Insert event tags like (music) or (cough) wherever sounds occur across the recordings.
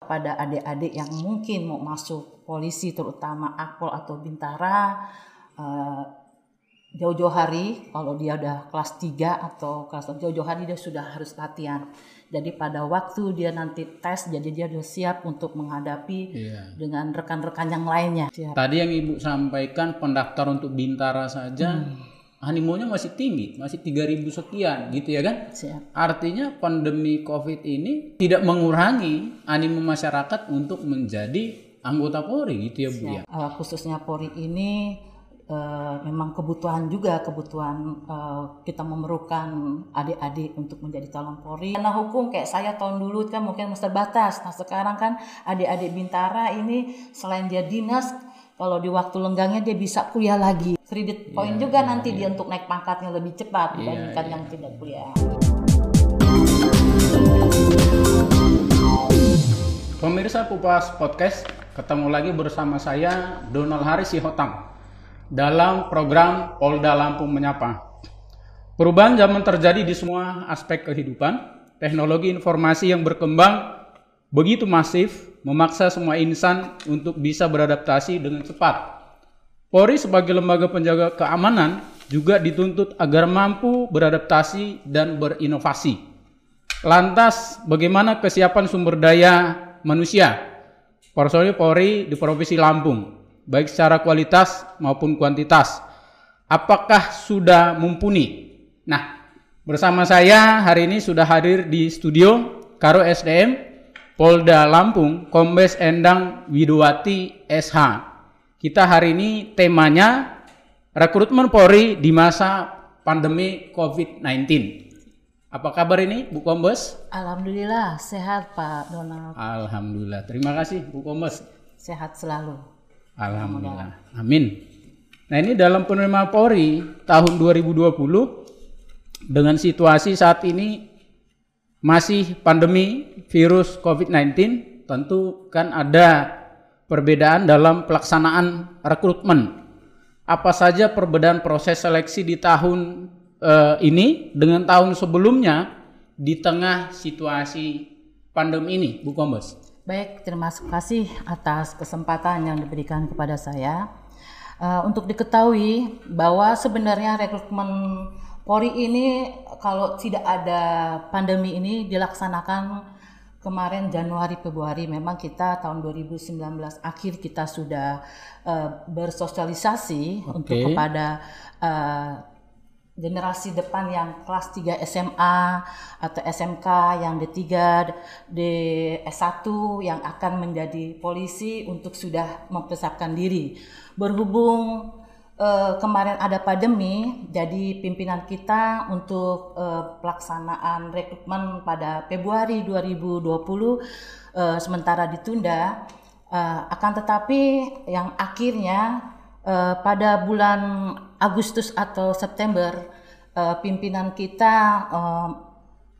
pada adik-adik yang mungkin mau masuk polisi terutama Akpol atau Bintara uh, jauh-jauh hari kalau dia udah kelas 3 atau kelas jauh-jauh hari dia sudah harus latihan. Jadi pada waktu dia nanti tes jadi dia sudah siap untuk menghadapi iya. dengan rekan-rekan yang lainnya. Siap. Tadi yang Ibu sampaikan pendaftar untuk Bintara saja hmm. Animonya masih tinggi, masih 3000 sekian gitu ya kan? Siap. Artinya pandemi Covid ini tidak mengurangi animo masyarakat untuk menjadi anggota Polri gitu ya Bu ya. Uh, khususnya Polri ini uh, memang kebutuhan juga kebutuhan uh, kita memerlukan adik-adik untuk menjadi calon Polri. Karena hukum kayak saya tahun dulu kan mungkin masih terbatas. Nah sekarang kan adik-adik Bintara ini selain dia dinas, kalau di waktu lenggangnya dia bisa kuliah lagi. Kredit poin yeah, juga yeah, nanti yeah. dia untuk naik pangkatnya lebih cepat yeah, dibandingkan yeah. yang tidak kuliah. Pemirsa Pupas Podcast, ketemu lagi bersama saya Donald Haris Sihotang dalam program Polda Lampung Menyapa. Perubahan zaman terjadi di semua aspek kehidupan. Teknologi informasi yang berkembang begitu masif memaksa semua insan untuk bisa beradaptasi dengan cepat. Polri sebagai lembaga penjaga keamanan juga dituntut agar mampu beradaptasi dan berinovasi. Lantas, bagaimana kesiapan sumber daya manusia? Personil Polri di Provinsi Lampung baik secara kualitas maupun kuantitas. Apakah sudah mumpuni? Nah, bersama saya hari ini sudah hadir di studio Karo SDM Polda Lampung Kombes Endang Widowati SH. Kita hari ini temanya rekrutmen Polri di masa pandemi COVID-19. Apa kabar ini Bu Kombes? Alhamdulillah sehat Pak Donald. Alhamdulillah. Terima kasih Bu Kombes. Sehat selalu. Alhamdulillah. Amin. Nah ini dalam penerimaan Polri tahun 2020 dengan situasi saat ini masih pandemi virus COVID-19 tentu kan ada perbedaan dalam pelaksanaan rekrutmen. Apa saja perbedaan proses seleksi di tahun uh, ini dengan tahun sebelumnya di tengah situasi pandemi ini, Bu Kombes? Baik, terima kasih atas kesempatan yang diberikan kepada saya. Uh, untuk diketahui bahwa sebenarnya rekrutmen Polri ini kalau tidak ada pandemi ini dilaksanakan kemarin Januari Februari memang kita tahun 2019 akhir kita sudah uh, bersosialisasi okay. untuk kepada uh, generasi depan yang kelas 3 SMA atau SMK yang D3, D S1 yang akan menjadi polisi untuk sudah mempersiapkan diri. Berhubung eh, kemarin ada pandemi, jadi pimpinan kita untuk eh, pelaksanaan rekrutmen pada Februari 2020 eh, sementara ditunda. Eh, akan tetapi yang akhirnya uh, pada bulan Agustus atau September uh, pimpinan kita uh,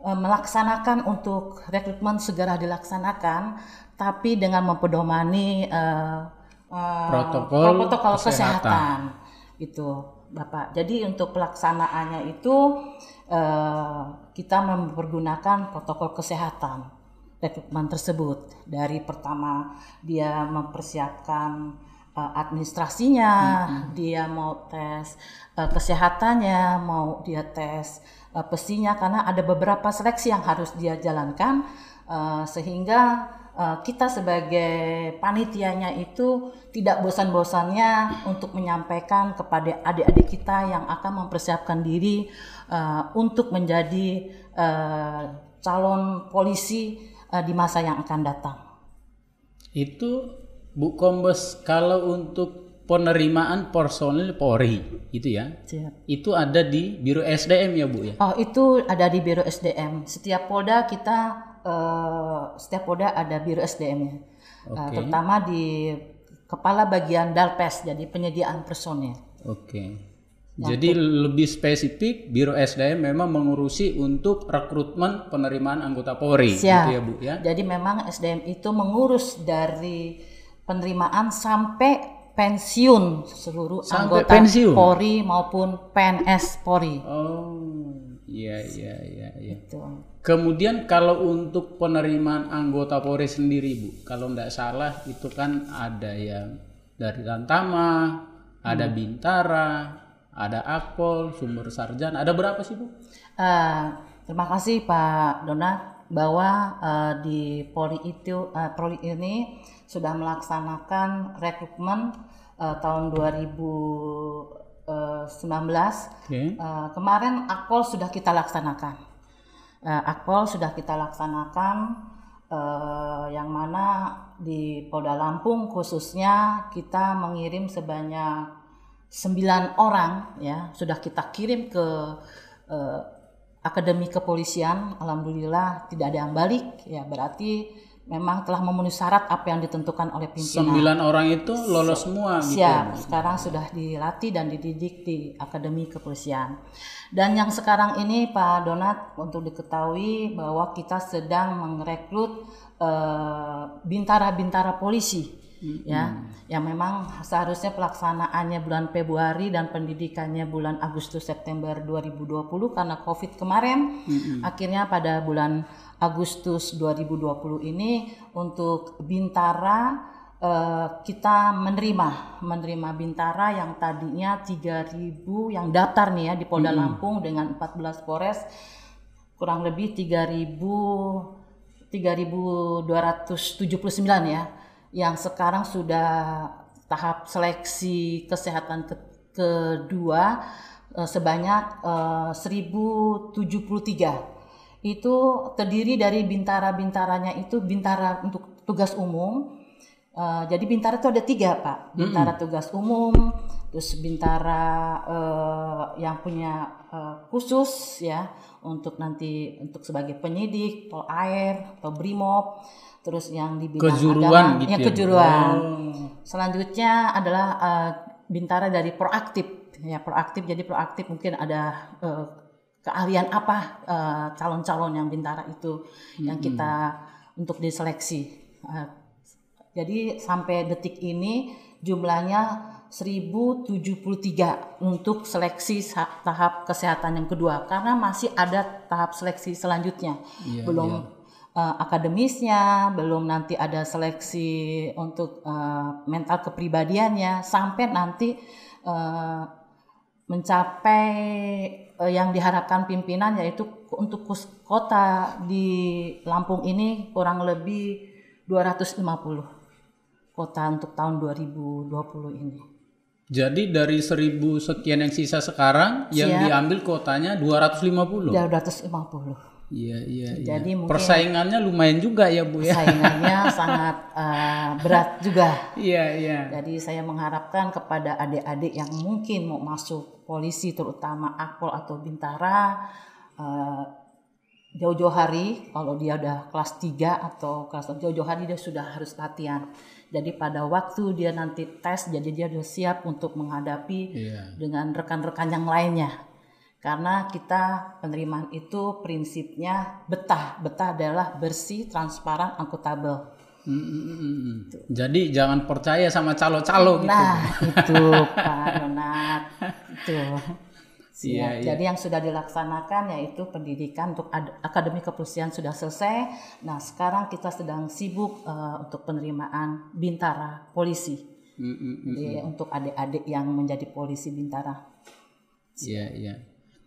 uh, melaksanakan untuk rekrutmen segera dilaksanakan, tapi dengan mempedomani uh, uh, protokol, protokol kesehatan. kesehatan itu Bapak. Jadi untuk pelaksanaannya itu uh, kita mempergunakan protokol kesehatan rekrutmen tersebut dari pertama dia mempersiapkan uh, administrasinya, hmm. dia mau tes uh, kesehatannya, mau dia tes uh, pesinya karena ada beberapa seleksi yang harus dia jalankan uh, sehingga kita sebagai panitianya itu tidak bosan-bosannya untuk menyampaikan kepada adik-adik kita yang akan mempersiapkan diri uh, untuk menjadi uh, calon polisi uh, di masa yang akan datang. Itu Bu Kombes, kalau untuk penerimaan personil Polri itu ya, Siap. itu ada di Biro SDM ya Bu ya? Oh itu ada di Biro SDM. Setiap Polda kita, uh, setiap Polda ada Biro SDM-nya. Okay. Uh, terutama di Kepala Bagian Dalpes, jadi penyediaan personil. Oke. Okay. Jadi lebih spesifik Biro SDM memang mengurusi untuk rekrutmen penerimaan anggota Polri, Siap. gitu ya Bu ya. Jadi memang SDM itu mengurus dari penerimaan sampai pensiun seluruh sampai anggota pensiun. Polri maupun PNS Polri. Oh, Iya, iya, iya, iya. Itu. Kemudian kalau untuk penerimaan anggota Polri sendiri, Bu, kalau tidak salah itu kan ada yang dari Lantama, ada Bintara, ada Akpol, Sumber Sarjana, ada berapa sih, Bu? Eh, terima kasih Pak Donat bahwa eh, di Polri itu eh, Polri ini sudah melaksanakan rekrutmen eh, tahun 2019. Oke. Eh, kemarin Akpol sudah kita laksanakan. Eh, Akpol sudah kita laksanakan eh, yang mana di Polda Lampung khususnya kita mengirim sebanyak 9 orang ya sudah kita kirim ke eh, Akademi Kepolisian. Alhamdulillah tidak ada yang balik ya berarti memang telah memenuhi syarat apa yang ditentukan oleh pimpinan. Sembilan orang itu lolos semua gitu. Siap, sekarang sudah dilatih dan dididik di Akademi Kepolisian. Dan yang sekarang ini Pak Donat untuk diketahui bahwa kita sedang merekrut eh, bintara-bintara polisi ya yang memang seharusnya pelaksanaannya bulan Februari dan pendidikannya bulan Agustus September 2020 karena Covid kemarin akhirnya pada bulan Agustus 2020 ini untuk bintara eh, kita menerima menerima bintara yang tadinya 3000 yang daftar nih ya di Polda Lampung dengan 14 Polres kurang lebih 3000 3279 ya yang sekarang sudah tahap seleksi kesehatan ke- kedua eh, sebanyak eh, 1073 itu terdiri dari bintara-bintaranya itu bintara untuk tugas umum. Eh, jadi bintara itu ada tiga pak. Bintara tugas umum terus bintara eh, yang punya eh, khusus ya untuk nanti untuk sebagai penyidik pol air atau brimob terus yang di bidang Kejuruan agama, gitu yang ya, kejuruan. Oh. selanjutnya adalah eh, bintara dari proaktif ya proaktif. Jadi proaktif mungkin ada eh, keahlian apa eh, calon-calon yang bintara itu yang kita untuk diseleksi. Eh, jadi sampai detik ini jumlahnya 1073 untuk seleksi tahap kesehatan yang kedua karena masih ada tahap seleksi selanjutnya. Iya, belum eh, akademisnya, belum nanti ada seleksi untuk eh, mental kepribadiannya sampai nanti eh, mencapai eh, yang diharapkan pimpinan yaitu untuk kota di Lampung ini kurang lebih 250 kota untuk tahun 2020 ini. Jadi dari seribu sekian yang sisa sekarang yang Siap. diambil kotanya 250. Udah 250. Iya, iya, iya. Jadi mungkin Persaingannya lumayan juga ya, Bu ya. saingannya (laughs) sangat eh, berat juga. Iya, iya. Jadi saya mengharapkan kepada adik-adik yang mungkin mau masuk polisi terutama Akpol atau Bintara eh, jauh-jauh hari kalau dia udah kelas 3 atau kelas jauh-jauh hari dia sudah harus latihan. Jadi pada waktu dia nanti tes jadi dia sudah siap untuk menghadapi Iya. dengan rekan-rekan yang lainnya. Karena kita penerimaan itu prinsipnya betah. Betah adalah bersih, transparan, akuntabel. Mm, mm, mm, mm. Jadi jangan percaya sama calo-calo gitu. Nah, itu Pak Donat. Itu. (laughs) Siap. Iya, iya. Jadi yang sudah dilaksanakan yaitu pendidikan untuk ad- akademi kepolisian sudah selesai. Nah, sekarang kita sedang sibuk eh, untuk penerimaan bintara polisi. Mm, mm, mm. Jadi untuk adik-adik yang menjadi polisi bintara. Iya, iya.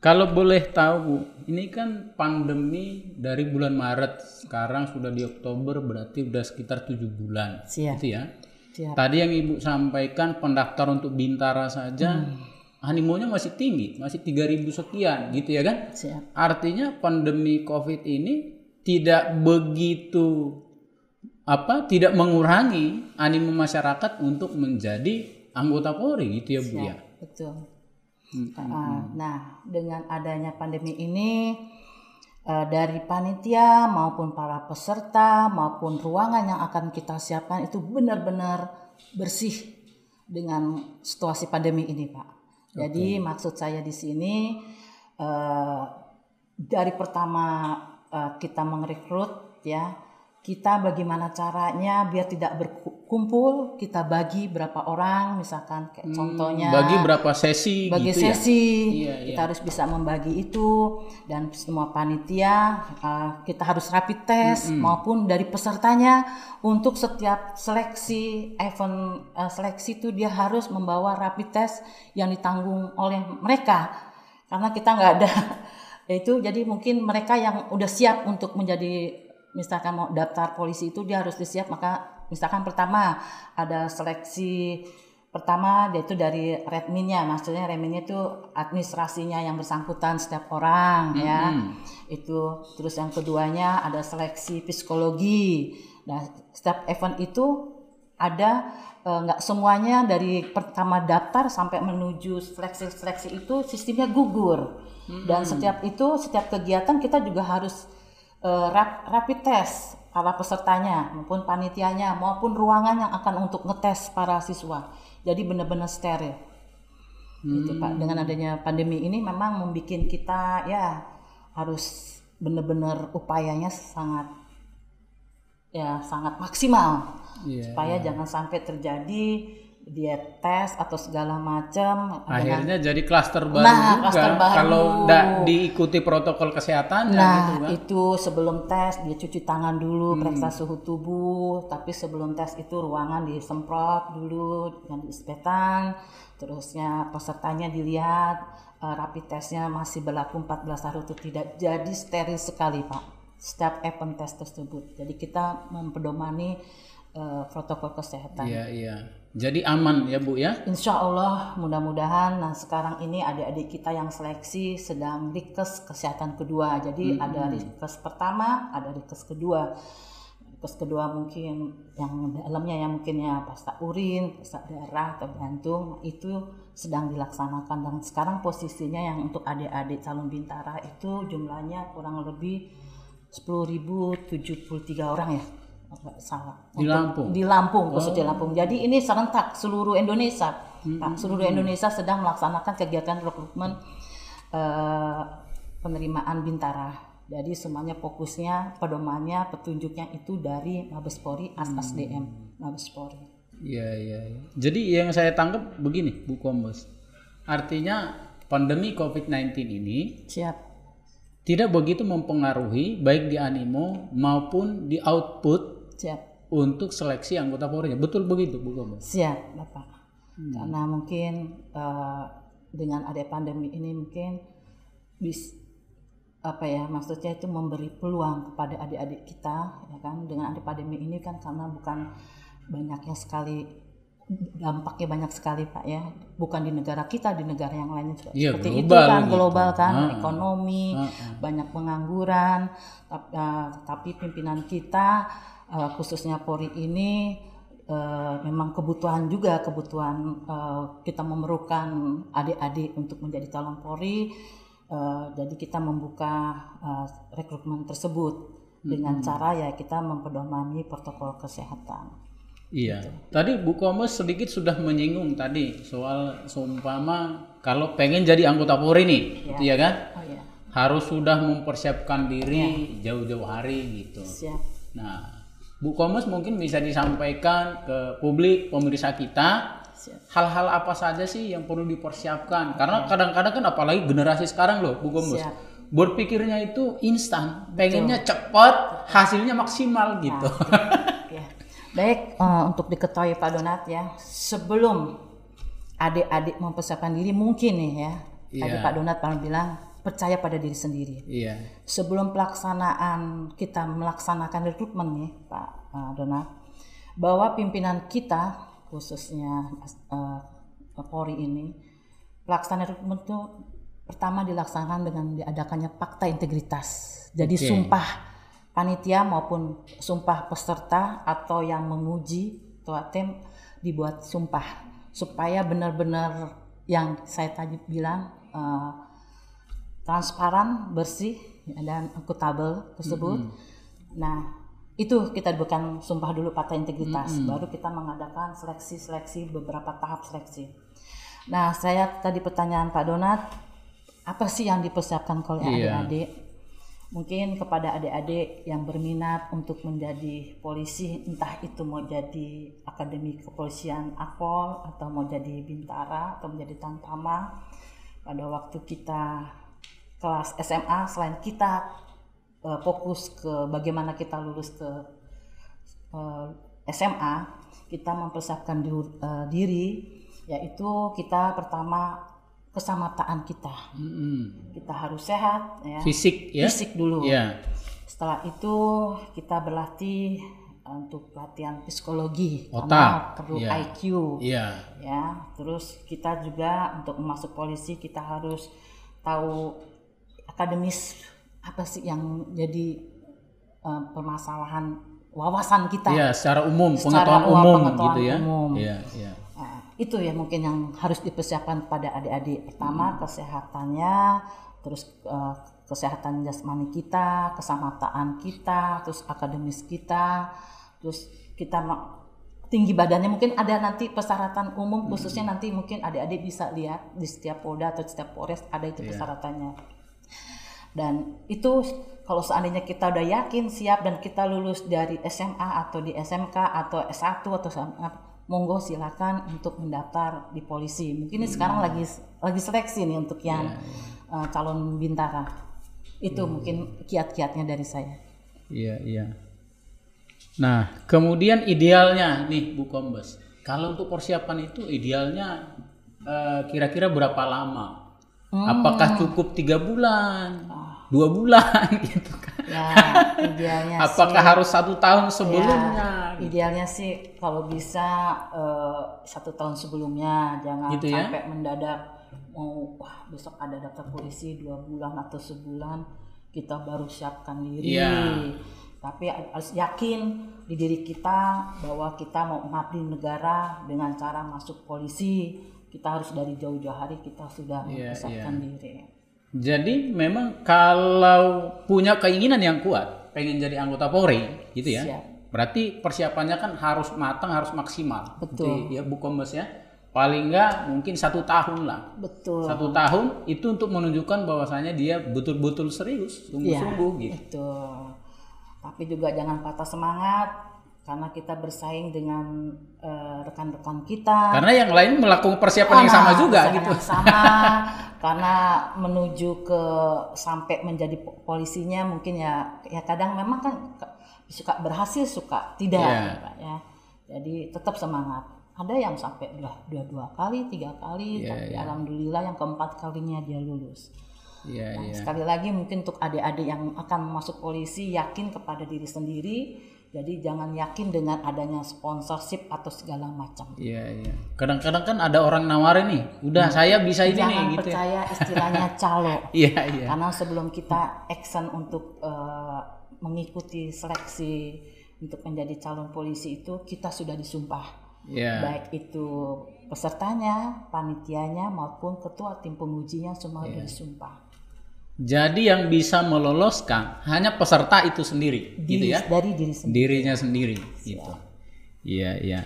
Kalau boleh tahu, Bu, ini kan pandemi dari bulan Maret, sekarang sudah di Oktober, berarti udah sekitar tujuh bulan. Siap. Gitu ya. Siap. Tadi yang Ibu sampaikan pendaftar untuk Bintara saja animonya masih tinggi, masih 3000 sekian gitu ya kan? Siap. Artinya pandemi Covid ini tidak begitu apa tidak mengurangi animo masyarakat untuk menjadi anggota Polri gitu ya Bu ya. Betul. Uh, Nah, dengan adanya pandemi ini uh, dari panitia maupun para peserta maupun ruangan yang akan kita siapkan itu benar-benar bersih dengan situasi pandemi ini, Pak. Jadi maksud saya di sini uh, dari pertama uh, kita merekrut ya, kita bagaimana caranya biar tidak berku- kumpul kita bagi berapa orang misalkan kayak contohnya Bagi berapa sesi bagi gitu ya? sesi. Iya, kita harus bisa membagi itu dan semua panitia uh, kita harus rapid test maupun dari pesertanya untuk setiap seleksi event uh, seleksi itu dia harus membawa rapid test yang ditanggung oleh mereka. Karena kita nggak ada. (laughs) Itu jadi mungkin mereka yang udah siap untuk menjadi misalkan mau daftar polisi itu dia harus disiap maka misalkan pertama ada seleksi pertama yaitu dari redminnya maksudnya redminnya itu administrasinya yang bersangkutan setiap orang ya. Itu terus yang keduanya ada seleksi psikologi. Nah setiap event itu ada eh, nggak semuanya dari pertama daftar sampai menuju seleksi-seleksi itu sistemnya gugur. Dan setiap itu setiap kegiatan kita juga harus eh, rap- rapid test para pesertanya maupun panitianya maupun ruangan yang akan untuk ngetes para siswa. Jadi benar-benar steril. Gitu pak. Dengan adanya pandemi ini memang membuat kita ya harus benar-benar upayanya sangat ya sangat maksimal. Iya, supaya jangan sampai terjadi dia tes atau segala macam dengan Akhirnya jadi klaster baru Nah, juga klaster baru. kalau tidak diikuti protokol kesehatan gitu Nah, kan. itu sebelum tes dia cuci tangan dulu, periksa suhu tubuh, tapi sebelum tes itu ruangan disemprot dulu dengan disinfektan, terusnya pesertanya dilihat eh, rapid testnya masih berlaku 14 hari atau tidak. Jadi steril sekali, Pak. Setiap event tes tersebut. Jadi kita mempedomani eh, protokol kesehatan. Iya, iya. Jadi aman ya, Bu ya? Insya Allah mudah-mudahan. Nah sekarang ini adik-adik kita yang seleksi sedang rikes kesehatan kedua. Jadi ada rikes pertama ada rikes kedua. Rikes kedua mungkin yang dalamnya yang mungkin ya pasta urin pasta darah atau jantung itu sedang dilaksanakan. Dan sekarang posisinya yang untuk adik-adik calon bintara itu jumlahnya kurang lebih 10.073 orang ya salah Di Lampung? di Lampung khususnya Lampung. Jadi ini serentak seluruh Indonesia, Pak. Seluruh Indonesia sedang melaksanakan kegiatan rekrutmen eh, penerimaan bintara. Jadi semuanya fokusnya, pedomannya, petunjuknya itu dari Mabes Polri, ASDM Mabes Polri. Iya, iya, iya. Jadi yang saya tangkap begini, Bu Kombes. Artinya pandemi COVID-19 ini Siap. tidak begitu mempengaruhi baik di animo maupun di output Siap. untuk seleksi anggota Polri. Betul begitu, Bu Kombes? Siap, Bapak. Karena mungkin eh, dengan ada pandemi ini mungkin bis apa ya maksudnya itu memberi peluang kepada adik-adik kita ya kan dengan ada pandemi ini kan karena bukan banyaknya sekali dampaknya banyak sekali Pak ya bukan di negara kita di negara yang lainnya juga Iya, seperti itu kan gitu. global kan Ah. ekonomi banyak pengangguran tapi, eh, tapi pimpinan kita eh, khususnya Polri ini eh, memang kebutuhan juga kebutuhan eh, kita memerlukan adik-adik untuk menjadi calon Polri Eh, jadi kita membuka eh, rekrutmen tersebut dengan cara ya kita mempedomani protokol kesehatan. Iya. Tadi Bu Kombes sedikit sudah menyinggung tadi soal seumpama kalau pengen jadi anggota Polri nih, gitu ya kan? Oh ya, Harus sudah mempersiapkan diri jauh-jauh hari gitu. siap. Nah, Bu Kombes mungkin bisa disampaikan ke publik pemirsa kita hal-hal apa saja sih yang perlu dipersiapkan? Karena kadang-kadang kan apalagi generasi sekarang loh, Bu Kombes. Siap. Berpikirnya itu instan, pengennya cepat, hasilnya maksimal gitu. Ya. Baik, eh, untuk diketahui Pak Donat ya, sebelum adik-adik mempersiapkan diri mungkin nih ya, tadi Iya. Pak Donat pernah bilang percaya pada diri sendiri. iya. Sebelum pelaksanaan kita melaksanakan rekrutmen nih Pak eh, Donat, bahwa pimpinan kita khususnya eh, Polri ini pelaksanaan rekrutmen itu pertama dilaksanakan dengan diadakannya fakta integritas. Jadi Oke. sumpah panitia maupun sumpah peserta atau yang menguji ketua tim dibuat sumpah supaya benar-benar yang saya tadi bilang eh, transparan, bersih dan akuntabel tersebut. Nah, itu kita bukan sumpah dulu fakta integritas, baru kita mengadakan seleksi-seleksi beberapa tahap seleksi. Nah, saya tadi pertanyaan Pak Donat, apa sih yang dipersiapkan oleh Iya. adik-adik? mungkin kepada adik-adik yang berminat untuk menjadi polisi, entah itu mau jadi akademi kepolisian Akpol atau mau jadi bintara atau menjadi tantama, pada waktu kita kelas SMA selain kita uh, fokus ke bagaimana kita lulus ke uh, SMA, kita mempersiapkan di, uh, diri yaitu kita pertama kesamataan kita. Mm-mm. Kita harus sehat ya. Fisik ya. Fisik dulu. Ya. Setelah itu kita berlatih untuk latihan psikologi Otak. perlu Iya. IQ Iya. ya. Terus kita juga untuk masuk polisi kita harus tahu akademis apa sih yang jadi eh, permasalahan wawasan kita. Iya, secara umum, Secara pengetahuan umum, pengetahuan gitu ya. umum. Iya, iya. Nah, itu ya mungkin yang harus dipersiapkan pada adik-adik. Pertama kesehatannya, terus eh, kesehatan jasmani kita, kesamataan kita, terus akademis kita, terus kita tinggi badannya mungkin ada nanti persyaratan umum khususnya nanti mungkin adik-adik bisa lihat di setiap polda atau setiap polres ada itu persyaratannya dan itu kalau seandainya kita udah yakin siap dan kita lulus dari SMA atau di SMK atau S1 atau SMA, monggo silakan untuk mendaftar di polisi. Mungkin ini sekarang lagi lagi seleksi nih untuk yang eh, calon bintara. Itu mungkin kiat-kiatnya dari saya. Iya, iya. Nah, kemudian idealnya nih Bu Kombes. Kalau untuk persiapan itu idealnya eh, kira-kira berapa lama? Hmm. Apakah cukup tiga bulan, dua bulan (laughs) gitu kan? Ya, idealnya (laughs) Apakah harus satu tahun sebelumnya? Ya, idealnya sih kalau bisa eh, satu tahun sebelumnya, jangan Gitu ya? sampai mendadak mau wah besok ada daftar polisi dua bulan atau sebulan kita baru siapkan diri. Iya. Tapi harus yakin di diri kita bahwa kita mau mengabdi negara dengan cara masuk polisi. Kita harus dari jauh-jauh hari kita sudah Iya, mempersiapkan diri. Jadi memang kalau punya keinginan yang kuat, pengen jadi anggota Polri, gitu ya. Siap. Berarti persiapannya kan harus matang, harus maksimal. Betul. Gitu ya, Bu Kombes ya. Paling enggak mungkin satu tahun lah. Betul. Satu tahun itu untuk menunjukkan bahwasanya dia betul-betul serius, sungguh-sungguh gitu. Betul. Tapi juga jangan patah semangat karena kita bersaing dengan eh, rekan-rekan kita. Karena yang lain melakukan persiapan yang sama Nah, juga gitu. yang sama (laughs) karena menuju ke sampai menjadi po- polisinya mungkin ya ya kadang memang kan suka berhasil suka tidak Iya. ya, Pak, ya. Jadi tetap semangat. Ada yang sampai dua dua, dua kali, tiga kali, Iya, tapi alhamdulillah yang keempat kalinya dia lulus. Iya, Nah, iya. Sekali lagi mungkin untuk adik-adik yang akan masuk polisi yakin kepada diri sendiri. Jadi jangan yakin dengan adanya sponsorship atau segala macam. Iya, iya. Kadang-kadang kan ada orang nawarin nih, udah saya bisa ini nih Jangan gitu. ya. percaya istilahnya (laughs) calo. Iya, iya. Karena sebelum kita action untuk eh, mengikuti seleksi untuk menjadi calon polisi itu kita sudah disumpah. Iya. Baik itu pesertanya, panitianya maupun ketua tim pengujinya semua Iya. sudah disumpah. Jadi yang bisa meloloskan hanya peserta itu sendiri, gitu Diri- ya. Dari diri sendiri. Dirinya sendiri, gitu. Iya, iya.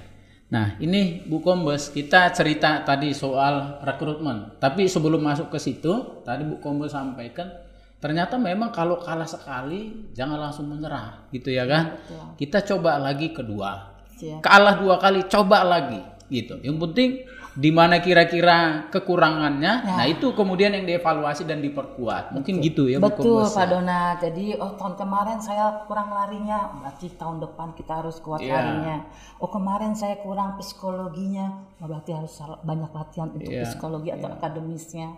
Nah, ini Bu Kombes, kita cerita tadi soal rekrutmen. Tapi sebelum masuk ke situ, tadi Bu Kombes sampaikan, ternyata memang kalau kalah sekali, jangan langsung menyerah, gitu ya kan? Betul. Kita coba lagi kedua. Siap. Kalah dua kali, coba lagi, gitu. Yang penting di mana kira-kira kekurangannya, nah itu kemudian yang dievaluasi dan diperkuat. Mungkin gitu ya Bu Betul Kombes, Pak ya. Dona. Jadi oh tahun kemarin saya kurang larinya, berarti tahun depan kita harus kuat Iya. larinya. Oh kemarin saya kurang psikologinya, oh, berarti harus banyak latihan untuk Iya, psikologi atau akademisnya.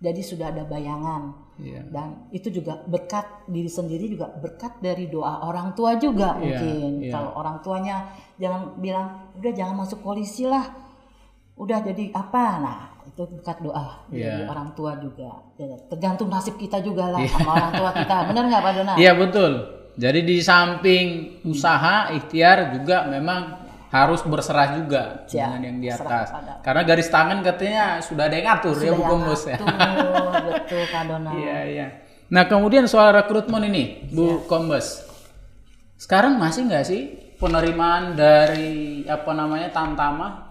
Jadi sudah ada bayangan. Iya. Dan itu juga berkat diri sendiri juga berkat dari doa orang tua juga Iya, mungkin. iya. Kalau orang tuanya jangan bilang udah jangan masuk polisi lah. Udah jadi apa? Nah, itu berkat doa dari Iya. orang tua juga. Ya, tergantung nasib kita juga lah sama orang tua kita. Benar nggak Pak Dona? Iya betul. Jadi di samping usaha, ikhtiar juga memang harus berserah juga Ya, dengan yang di atas. Karena garis tangan katanya sudah ada yang ngatur ya Sudah Bu yang Kombes ya. betul Pak Dona. Iya iya. Nah kemudian soal rekrutmen ini Bu Kombes. Sekarang masih nggak sih penerimaan dari apa namanya Tamtama?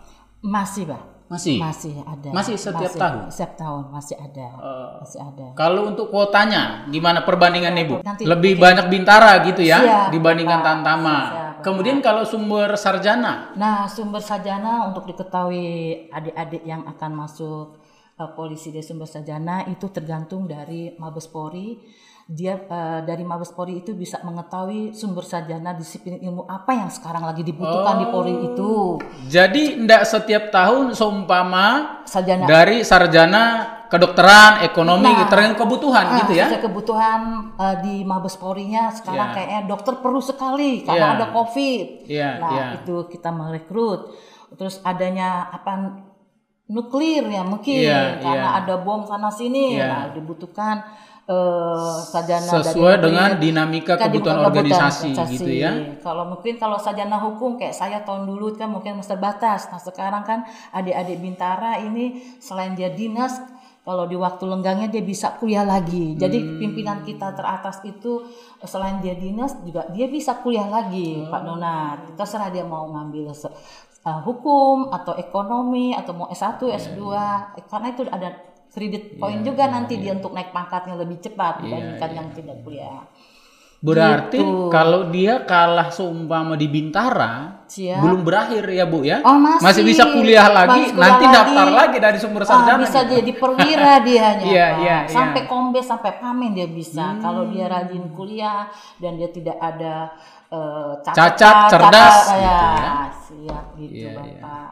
Masih Pak. Masih. Masih ada. Masih setiap tahun? Setiap tahun masih ada. Eh, masih ada. Kalau untuk kuotanya, gimana perbandingannya Bu? Nanti Lebih mungkin- banyak Bintara gitu ya Siap, dibandingkan Bapak. Tantama. Siap, Kemudian kalau sumber sarjana, Nah, sumber sarjana untuk diketahui adik-adik yang akan masuk eh, polisi dari sumber sarjana itu tergantung dari Mabes Polri. Dia eh, dari Mabes Polri itu bisa mengetahui sumber sarjana disiplin ilmu apa yang sekarang lagi dibutuhkan di Polri itu. jadi ndak setiap tahun seumpama Sarjana dari sarjana kedokteran, ekonomi, Nah, tergantung kebutuhan Ah, gitu ya. kebutuhan eh, di Mabes Polri-nya sekarang Ya. kayaknya dokter perlu sekali karena Ya. ada COVID. Iya, nah, iya. itu kita merekrut. Terus adanya apa nuklir ya mungkin Iya, karena iya. ada bom sana sini. Iya. Nah, dibutuhkan eh, sarjana dari Sesuai nuklir. dengan dinamika Kan kebutuhan di- organisasi gitu ya. Kalau mungkin kalau sarjana hukum kayak saya tahun dulu kan mungkin masih terbatas. Nah sekarang kan adik-adik Bintara ini selain dia dinas, kalau di waktu lenggangnya dia bisa kuliah lagi. Jadi Hmm. pimpinan kita teratas itu selain dia dinas juga dia bisa kuliah lagi, Hmm. Pak Donat. Terserah dia mau ngambil uh, hukum atau ekonomi atau mau S1, Iya, S2 karena itu ada kredit poin juga nanti dia untuk naik pangkatnya lebih cepat Iya, dibandingkan yang tidak kuliah. Berarti Gitu. kalau dia kalah seumpama di Bintara, Siap. belum berakhir ya Bu ya? Oh, masih. bisa kuliah lagi, Masih kuliah nanti lagi. daftar lagi dari sumber Ah, sarjana. bisa gitu. jadi perwira (laughs) dianya Iya, Pak. iya, sampai iya. kombes sampai pamen dia bisa Hmm. kalau dia rajin kuliah dan dia tidak ada eh, Cacat, cerdas, cacat, gitu ya. ya. siap gitu Iya, iya. bapak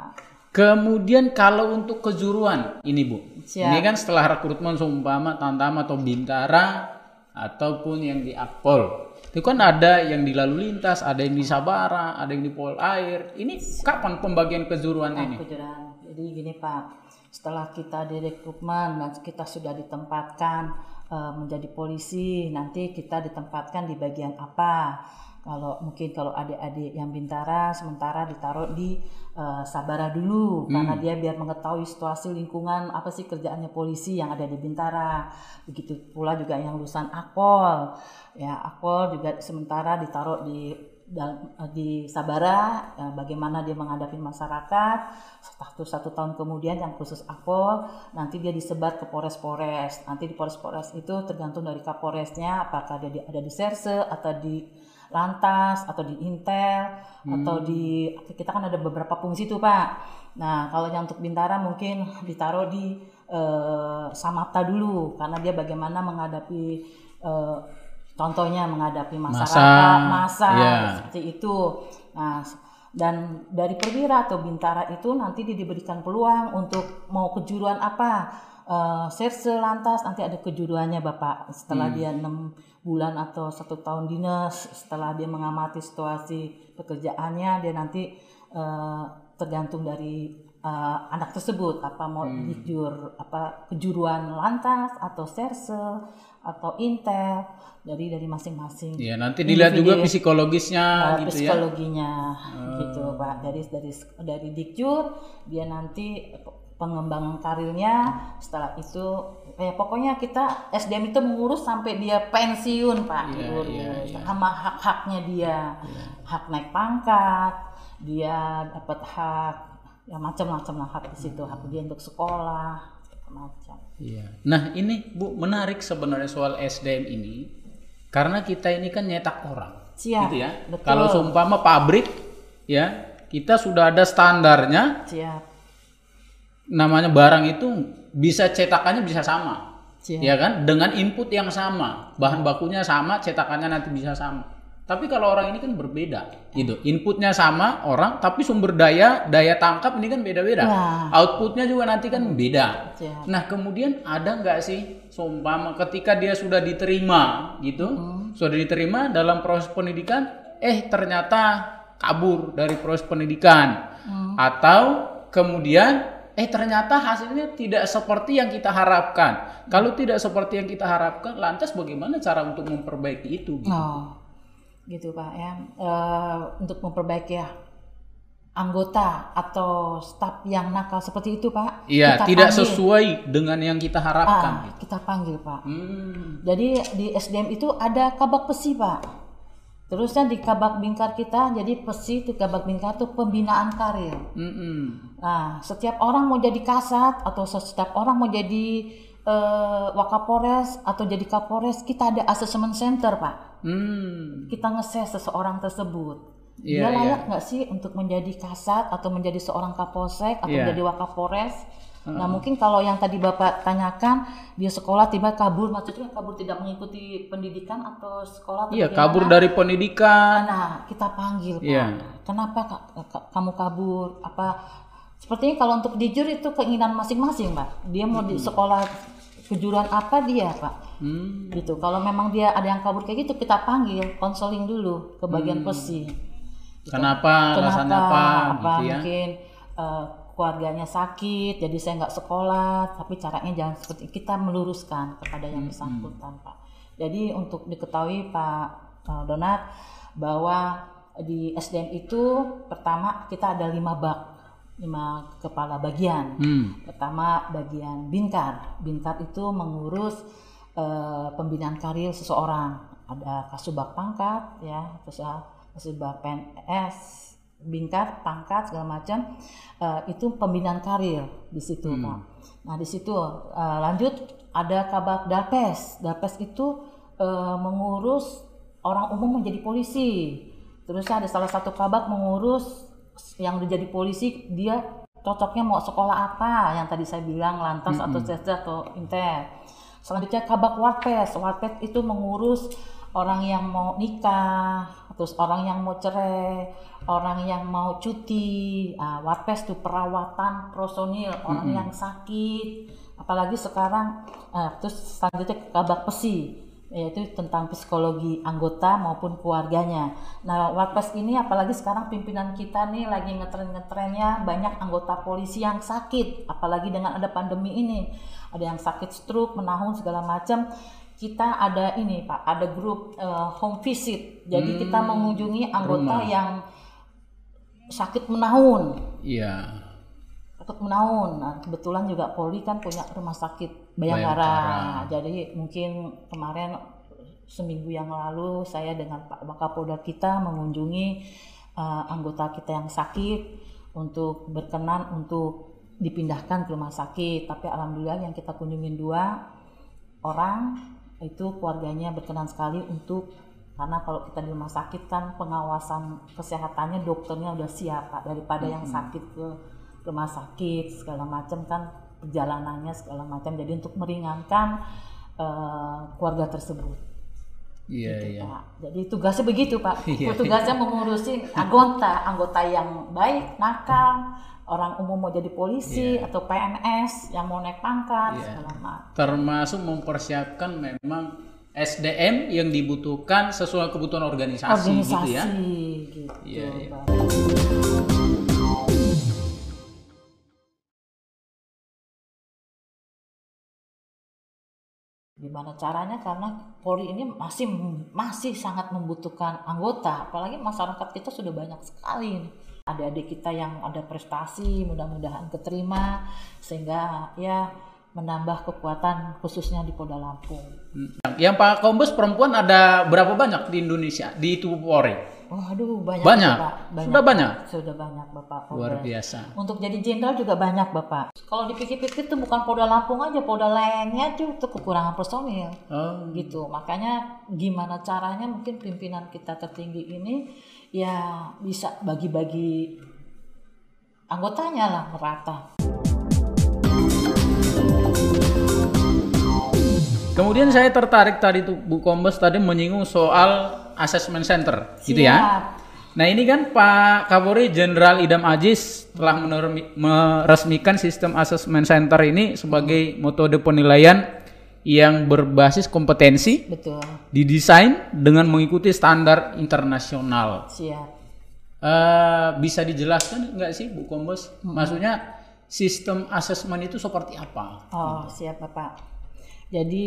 Kemudian kalau untuk kejuruan ini Bu, Siap. ini kan setelah rekrutmen seumpama Tantama atau Bintara ataupun yang di Akpol, itu kan ada yang di lalu lintas, ada yang di Sabara, ada yang di Pol Air. Ini kapan pembagian kejuruannya ini? kejuran jadi gini pak setelah kita direkrutmen dan kita sudah ditempatkan eh, menjadi polisi nanti kita ditempatkan di bagian apa kalau mungkin kalau adik-adik yang bintara sementara ditaruh di eh, Sabara dulu. Karena dia biar mengetahui situasi lingkungan apa sih kerjaannya polisi yang ada di Bintara. Begitu pula juga yang lulusan Akpol. Ya Akpol juga sementara ditaruh di dal- di Sabara. Ya, bagaimana dia menghadapi masyarakat. Satu satu tahun kemudian yang khusus Akpol nanti dia disebar ke Polres-Polres. Nanti di Polres-Polres itu tergantung dari Kapolresnya apakah dia di- ada di Serse atau di Lantas atau di Intel atau di kita kan ada beberapa fungsi tuh Pak nah kalau yang untuk Bintara mungkin (laughs) ditaruh di eh, Samapta dulu karena dia bagaimana menghadapi eh, contohnya menghadapi masyarakat masa iya. seperti itu. Nah, dan dari perwira atau bintara itu nanti dia diberikan peluang untuk mau kejuruan apa. Eh, serse lantas nanti ada kejuruannya Bapak setelah dia enam bulan atau satu tahun dinas setelah dia mengamati situasi pekerjaannya dia nanti eh, tergantung dari eh, anak tersebut. Apa mau dijur apa kejuruan lantas atau serse atau intel dari dari masing-masing. Ya nanti dilihat juga Individu. psikologisnya Uh, gitu ya. psikologinya gitu pak. Dari dari dari dikjur dia nanti pengembangan karirnya setelah itu eh pokoknya kita SDM itu mengurus sampai dia pensiun pak diurus iya, iya. sama hak-haknya dia hak naik pangkat dia dapat hak ya macam-macam lah hak di situ hak dia untuk sekolah macam Iya. Nah ini Bu menarik sebenarnya soal SDM ini karena kita ini kan nyetak orang, Siap, gitu ya. betul. Kalau seumpama pabrik, ya kita sudah ada standarnya, siap namanya barang itu bisa cetakannya bisa sama, siap ya kan? Dengan input yang sama, bahan bakunya sama, cetakannya nanti bisa sama. Tapi kalau orang ini kan berbeda, gitu. Inputnya sama orang, tapi sumber daya, daya tangkap ini kan beda-beda. Wah. Outputnya juga nanti kan beda. siap Nah kemudian ada nggak sih seumpama ketika dia sudah diterima gitu, sudah diterima dalam proses pendidikan, eh ternyata kabur dari proses pendidikan, atau kemudian eh ternyata hasilnya tidak seperti yang kita harapkan. Kalau tidak seperti yang kita harapkan, lantas bagaimana cara untuk memperbaiki itu? Gitu? Oh, gitu Pak ya. Eh, untuk memperbaiki ya anggota atau staf yang nakal seperti itu Pak. Iya, kita tidak panggil. sesuai dengan yang kita harapkan. Ah, gitu. kita panggil Pak. Hmm. Jadi di SDM itu ada kabak besi Pak. Terusnya di Kabak Bingkar kita, jadi PESI itu Kabak Bingkar itu pembinaan karir. Mm-mm. Nah, setiap orang mau jadi kasat atau setiap orang mau jadi eh, wakapolres atau jadi kapolres, kita ada assessment center, Pak. Hmm. Kita ngeses seseorang tersebut. Iya, Dia layak nggak sih untuk menjadi kasat atau menjadi seorang kapolsek atau Iya. menjadi wakapolres? Nah, mungkin kalau yang tadi Bapak tanyakan, dia sekolah tiba kabur, maksudnya kabur tidak mengikuti pendidikan atau sekolah Iya, kabur dari pendidikan. Nah, kita panggil, Pak. Iya. Kenapa ka- ka- kamu kabur? Apa sepertinya kalau untuk jujur itu keinginan masing-masing, Pak. Dia mau di sekolah kejuruan apa dia, Pak? Hmm. Gitu. Kalau memang dia ada yang kabur kayak gitu, kita panggil, konseling dulu ke bagian Hmm. pesi. Kenapa, alasannya apa, apa gitu ya. mungkin eh, keluarganya sakit, jadi saya nggak sekolah. Tapi caranya jangan seperti kita meluruskan kepada yang Hmm, bersangkutan, Pak. Jadi untuk diketahui Pak eh, Donat bahwa di SDM itu pertama kita ada lima bak, lima kepala bagian. Hmm. Pertama bagian Binkar. Binkar itu mengurus eh, pembinaan karir seseorang. Ada kasubag pangkat ya, terus kasubag PNS, Binkar, pangkat segala macam. Eh, itu pembinaan karir di situ, Pak. Nah, di situ eh, lanjut ada kabak Dapes. Dapes itu eh, mengurus orang umum menjadi polisi. Terus ada salah satu kabak mengurus yang udah jadi polisi dia cocoknya mau sekolah apa yang tadi saya bilang lantas atau sesda atau intel selanjutnya kabak warpes warpes itu mengurus orang yang mau nikah terus orang yang mau cerai orang yang mau cuti ah, warpes itu perawatan personil orang yang sakit apalagi sekarang eh, terus selanjutnya kabak pesi yaitu tentang psikologi anggota maupun keluarganya. Nah, Warpes ini apalagi sekarang pimpinan kita nih lagi ngetren-ngetrennya banyak anggota polisi yang sakit, apalagi dengan ada pandemi ini. Ada yang sakit stroke, menahun segala macam. Kita ada ini, Pak, ada grup eh, home visit. Jadi kita mengunjungi anggota rumah. yang sakit menahun Iya. takut menahun. Nah, kebetulan juga Polri kan punya rumah sakit Bayangkara. Bayangkara. Jadi mungkin kemarin seminggu yang lalu saya dengan Pak Wakapolda kita mengunjungi eh, anggota kita yang sakit untuk berkenan untuk dipindahkan ke rumah sakit. Tapi alhamdulillah yang kita kunjungin dua orang itu keluarganya berkenan sekali untuk karena kalau kita di rumah sakit kan pengawasan kesehatannya dokternya udah siap Pak daripada yang sakit ke rumah sakit segala macam kan perjalanannya segala macam jadi untuk meringankan eh, keluarga tersebut Iya, gitu, iya. Pak. Jadi tugasnya begitu Pak. (laughs) Iya. Tugasnya mengurusin anggota, anggota yang baik, nakal, orang umum mau jadi polisi atau PNS yang mau naik pangkat Iya. segala macam. Termasuk mempersiapkan memang SDM yang dibutuhkan sesuai kebutuhan organisasi, Organisasi gitu ya. gitu. Iya, iya. Pak. Gimana caranya? Karena Polri ini masih masih sangat membutuhkan anggota, apalagi masyarakat kita sudah banyak sekali. nih. Adik-adik kita yang ada prestasi, mudah-mudahan keterima sehingga ya menambah kekuatan khususnya di Polda Lampung. Yang Pak Kombes perempuan ada berapa banyak di Indonesia di tubuh Polri? Waduh, banyak, Banyak? Bapak. Sudah banyak? Sudah banyak, Bapak. Luar Polda. biasa. Untuk jadi jenderal juga banyak, Bapak. Kalau dipikir-pikir itu bukan Polda Lampung aja, Polda lainnya tuh itu kekurangan personil. Oh, Gitu. Makanya gimana caranya mungkin pimpinan kita tertinggi ini ya bisa bagi-bagi anggotanya lah merata. Kemudian saya tertarik tadi tuh Bu Kombes tadi menyinggung soal assessment center, gitu ya. Siap. Nah ini kan Pak Kapolri Jenderal Idam Aziz telah meresmikan sistem assessment center ini sebagai metode penilaian yang berbasis kompetensi, Betul. didesain dengan mengikuti standar internasional. Siap. Eh, bisa dijelaskan nggak sih Bu Kombes? Maksudnya sistem assessment itu seperti apa? Oh, siap Bapak. Jadi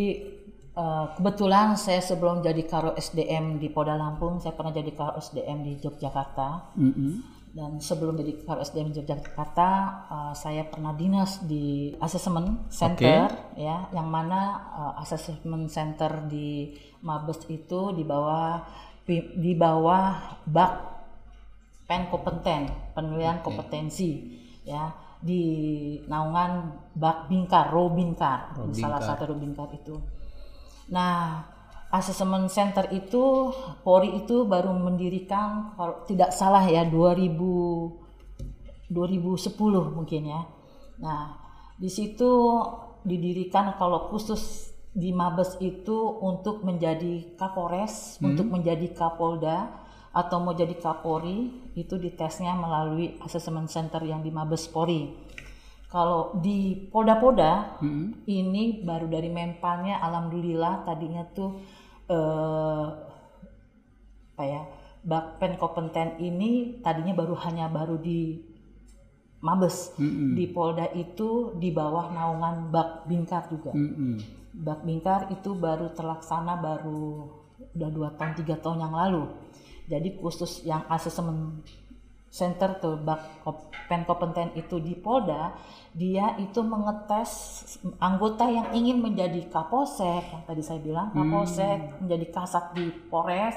eh, kebetulan saya sebelum jadi Karo SDM di Polda Lampung, saya pernah jadi Karo SDM di Yogyakarta. Mm-mm. Dan sebelum jadi Karo SDM Yogyakarta, eh, saya pernah dinas di assessment center, ya, yang mana eh, assessment center di Mabes itu di bawah di bawah bak pen kompeten penilaian kompetensi ya di naungan bak bingkar robingkar. salah satu robingkar itu. Nah asesmen center itu Polri itu baru mendirikan kalau tidak salah ya 2000 2010 mungkin ya. Nah di situ didirikan kalau khusus di Mabes itu untuk menjadi Kapolres, untuk menjadi Kapolda atau mau jadi Kapolri itu ditesnya melalui asesmen center yang di Mabes Polri. Kalau di Polda-Polda ini baru dari Mempannya alhamdulillah tadinya tuh eh apa ya Bakpen kompeten ini tadinya baru hanya baru di Mabes. Di Polda itu di bawah naungan Bak Bingkar juga. Mm-mm. Bak Bingkar itu baru terlaksana baru udah dua tahun tiga tahun yang lalu. Jadi khusus yang asesmen center tuh bak pen kompeten itu di Polda, dia itu mengetes anggota yang ingin menjadi kapolsek, yang tadi saya bilang kapolsek, menjadi kasat di Polres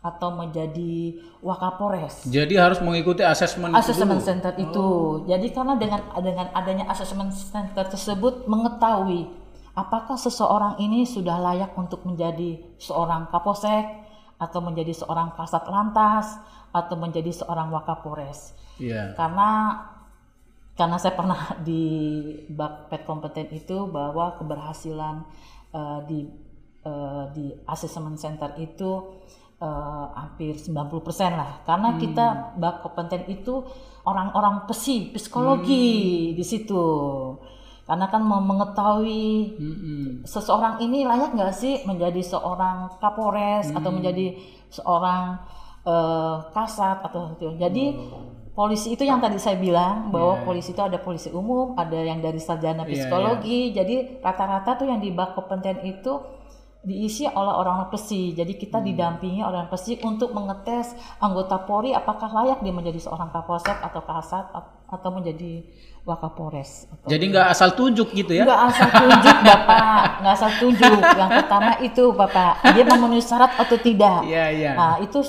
atau menjadi wakapolres Jadi harus mengikuti asesmen itu asesmen dulu. center itu. Jadi karena dengan dengan adanya asesmen center tersebut mengetahui apakah seseorang ini sudah layak untuk menjadi seorang kapolsek atau menjadi seorang kasat lantas atau menjadi seorang wakapolres. Iya. Karena karena saya pernah (laughs) di Bakpet kompeten itu bahwa keberhasilan eh, di eh, di asesmen center itu eh, hampir 90% lah. Karena kita bak kompeten itu orang-orang pesi, psikologi di situ. Karena kan mau mengetahui Mm-mm. seseorang ini layak nggak sih menjadi seorang kapolres atau menjadi seorang eh, kasat atau itu. Jadi polisi itu yang tadi saya bilang bahwa polisi itu ada polisi umum, ada yang dari sarjana psikologi. Jadi rata-rata tuh yang di bak kompeten itu diisi oleh orang pesi. Jadi kita didampingi oleh orang pesi untuk mengetes anggota Polri apakah layak dia menjadi seorang kapolsek atau kasat atau menjadi wakapolres. Atau Jadi nggak asal tunjuk gitu ya? Nggak asal tunjuk (laughs) Bapak, nggak asal tunjuk. Yang pertama itu Bapak, dia memenuhi syarat atau tidak. Iya iya. Nah itu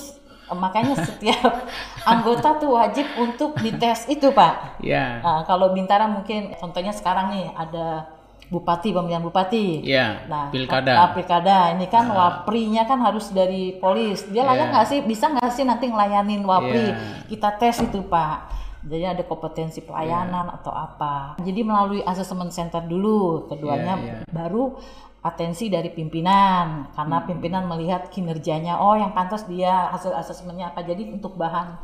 makanya setiap anggota tuh wajib untuk dites itu Pak. Iya. Nah, kalau Bintara mungkin contohnya sekarang nih ada bupati pemilihan bupati. Iya. Nah, Pilkada. ah, pilkada ini kan waprinya kan harus dari polis. Dia layak Iya. nggak sih? Bisa nggak sih nanti ngelayanin wapri? Iya. Kita tes itu Pak. Jadi ada kompetensi pelayanan Iya. atau apa. Jadi melalui asesmen center dulu. Keduanya Iya, iya. baru atensi dari pimpinan Hmm. karena pimpinan melihat kinerjanya. Oh, yang pantas dia hasil asesmennya apa. Jadi untuk bahan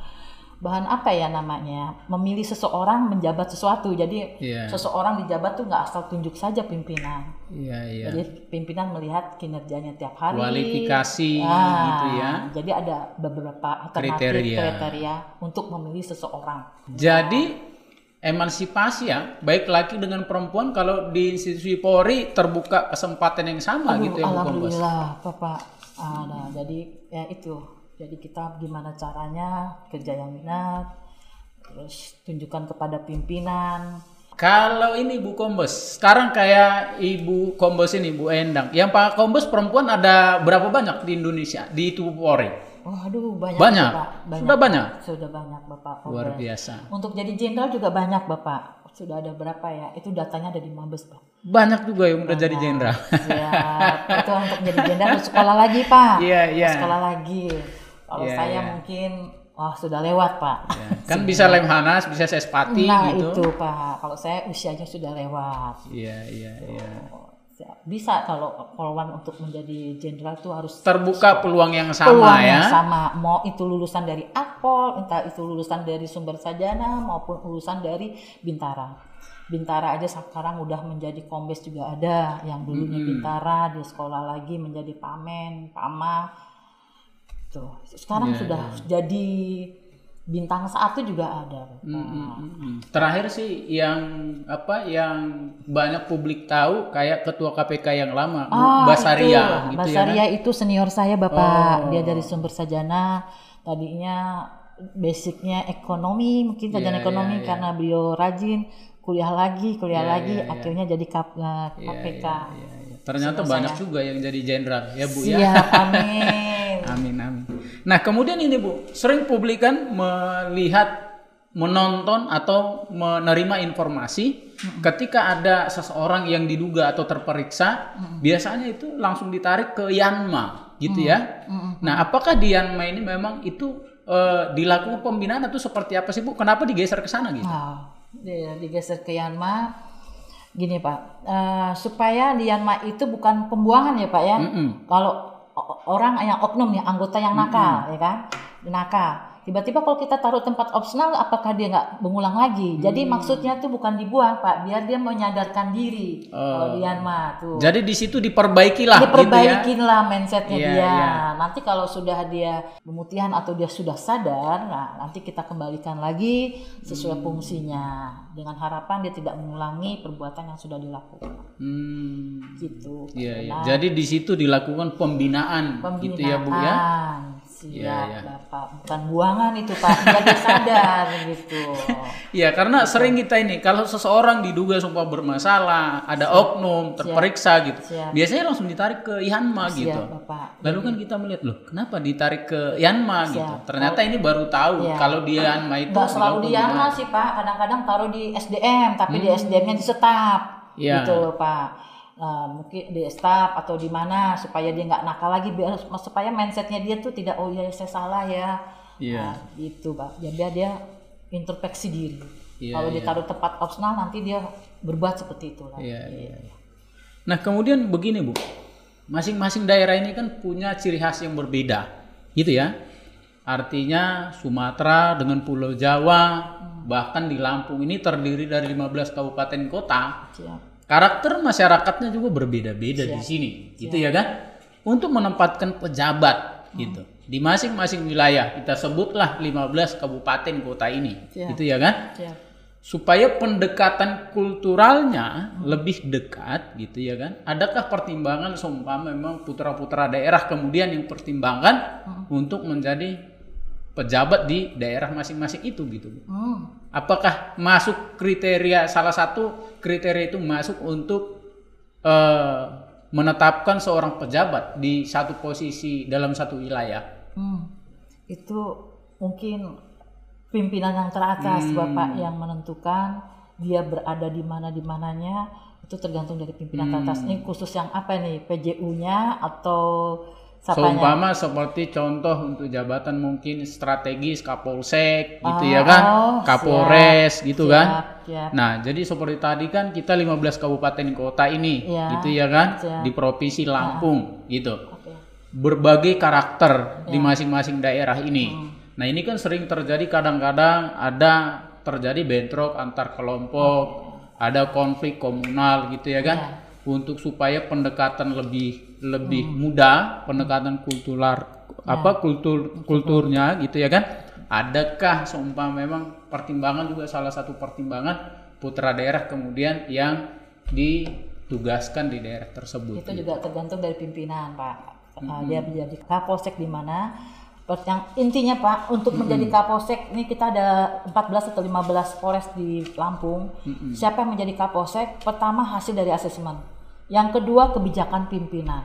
bahan apa ya namanya? Memilih seseorang menjabat sesuatu. Jadi Iya. seseorang dijabat tuh nggak asal tunjuk saja pimpinan. Iya iya. Jadi pimpinan melihat kinerjanya tiap hari. Kualifikasi Ah, gitu ya. Jadi ada beberapa alternatif Kriteria. kriteria, untuk memilih seseorang. Jadi emansipasi ya, baik laki dengan perempuan kalau di institusi Polri terbuka kesempatan yang sama Aduh, gitu ya alhamdulillah, Bapak. Ah, nah, jadi ya itu. Jadi kita gimana caranya kerja yang benar, terus tunjukkan kepada pimpinan. Kalau ini Bu Kombes, sekarang kayak Ibu Kombes ini Bu Endang, yang Pak Kombes perempuan ada berapa banyak di Indonesia di tubuh Polri? Waduh, banyak, Banyak? Bapak. Sudah banyak? Sudah banyak, Bapak. Luar Polres. biasa. Untuk jadi jenderal juga banyak, Bapak. Sudah ada berapa ya? Itu datanya ada di Mabes, Pak. Banyak juga yang udah jadi jenderal. Siap. itu untuk jadi jenderal harus sekolah lagi, Pak. (laughs) Iya, iya. Sekolah lagi. Kalau Iya, saya iya. mungkin wah sudah lewat, Pak. kan bisa Lemhanas, bisa Sespati Nah, gitu. itu, Pak. Kalau saya usianya sudah lewat. Iya, iya, iya. Siap. Bisa kalau polwan untuk menjadi jenderal itu harus Terbuka peluang yang sama peluang ya. yang sama. Mau itu lulusan dari Akpol, entah itu lulusan dari Sumber Sajana maupun lulusan dari Bintara. Bintara aja sekarang udah menjadi kombes juga ada yang dulunya Bintara dia sekolah lagi menjadi pamen, pama. Tuh, sekarang Iya, sudah jadi bintang satu juga ada. Bapak. Mm-mm. Terakhir sih yang apa yang banyak publik tahu kayak ketua KPK yang lama Ah, Basaria itu. gitu ya. Basaria kan? itu senior saya Bapak. Oh. Dia dari sumber sajana. Tadinya basicnya ekonomi, mungkin sarjana Iya, ekonomi iya, iya. karena beliau rajin kuliah lagi, kuliah Iya, lagi, iya, iya. akhirnya jadi kap, eh, Iya, KPK. iya, iya, iya. Ternyata banyak juga yang jadi jenderal ya Bu ya. Siap, (laughs) amin. Amin amin. Nah, kemudian ini Bu, sering publik kan melihat, menonton atau menerima informasi ketika ada seseorang yang diduga atau terperiksa, biasanya itu langsung ditarik ke Yanma, gitu ya. Nah, apakah di Yanma ini memang itu eh, dilakukan pembinaan atau seperti apa sih Bu? Kenapa digeser ke sana gitu? Dia digeser ke Yanma. Gini Pak, eh, supaya di Yanma itu bukan pembuangan ya Pak ya. Mm-mm. Kalau o- orang yang oknum ya, anggota yang nakal ya kan, nakal. Tiba-tiba kalau kita taruh tempat opsional, apakah dia nggak mengulang lagi? Jadi maksudnya tuh bukan dibuang Pak, biar dia menyadarkan diri. Kalau di Yanma tuh. Jadi di situ diperbaiki lah gitu ya. mindsetnya Iya, dia. iya. Nanti kalau sudah dia pemutihan atau dia sudah sadar, nah nanti kita kembalikan lagi sesuai fungsinya dengan harapan dia tidak mengulangi perbuatan yang sudah dilakukan. Hmm. Gitu. Iya, iya. Nah, Jadi di situ dilakukan pembinaan, gitu ya Bu ya. Siap, Iya, iya. Bapak. Bukan buangan itu, Pak. Biar dia sadar (laughs) gitu. Iya, karena sering kita ini kalau seseorang diduga sumpah bermasalah, ada oknum, terperiksa gitu. Siap. Biasanya langsung ditarik ke Yanma gitu. Siap, Bapak. Lalu kan kita melihat loh, kenapa ditarik ke Yanma gitu. Siap. Ternyata ini baru tahu Iya. kalau di Yanma itu Nggak selalu di Yanma sih Pak, kadang-kadang taruh di SDM, tapi di SDM-nya disetap, Hmm. Iya. gitu loh Pak. Nah, mungkin di staf atau di mana supaya dia nggak nakal lagi, biar supaya mindsetnya dia tuh tidak oh ya saya salah ya, Iya. nah, gitu Pak. Jadi biar dia introspeksi diri. Iya, Kalau iya. ditaruh tempat opsional nanti dia berbuat seperti itu lah. Iya, iya. Nah, kemudian begini, Bu. Masing-masing daerah ini kan punya ciri khas yang berbeda. Gitu ya. Artinya Sumatera dengan Pulau Jawa, bahkan di Lampung ini terdiri dari 15 kabupaten kota. Siap. Karakter masyarakatnya juga berbeda-beda di sini, gitu ya kan? Untuk menempatkan pejabat gitu di masing-masing wilayah kita sebutlah 15 kabupaten kota ini, Siap. gitu ya kan? Siap. supaya pendekatan kulturalnya lebih dekat gitu ya kan adakah pertimbangan seumpama memang putra-putra daerah kemudian yang pertimbangkan untuk menjadi pejabat di daerah masing-masing itu gitu Hmm. apakah masuk kriteria salah satu kriteria itu masuk untuk eh, menetapkan seorang pejabat di satu posisi dalam satu wilayah Hmm, itu mungkin pimpinan yang teratas Hmm. bapak yang menentukan dia berada di mana di mananya itu tergantung dari pimpinan teratas. Hmm. Ini khusus yang apa nih PJU-nya atau sapanya? Seumpama seperti contoh untuk jabatan mungkin strategis Kapolsek gitu Oh, ya kan, oh, Kapolres gitu kan. Siap. Nah, jadi seperti tadi kan kita 15 kabupaten kota ini Iya, gitu ya kan siap. di Provinsi Lampung gitu. Oke. Berbagai karakter Iya. di masing-masing daerah ini. Hmm. Nah, ini kan sering terjadi kadang-kadang ada terjadi bentrok antar kelompok, ada konflik komunal gitu ya kan. Iya. Untuk supaya pendekatan lebih lebih Hmm. mudah, pendekatan kultural apa kultur kulturnya gitu ya kan. Adakah seumpama memang pertimbangan juga salah satu pertimbangan putra daerah kemudian yang ditugaskan di daerah tersebut. Itu juga tergantung dari pimpinan, Pak. Uh, Dia menjadi kapolsek di mana. Yang intinya, Pak, untuk menjadi kapolsek ini kita ada 14 atau 15 polres di Lampung. Siapa yang menjadi kapolsek? Pertama hasil dari asesmen. Yang kedua kebijakan pimpinan.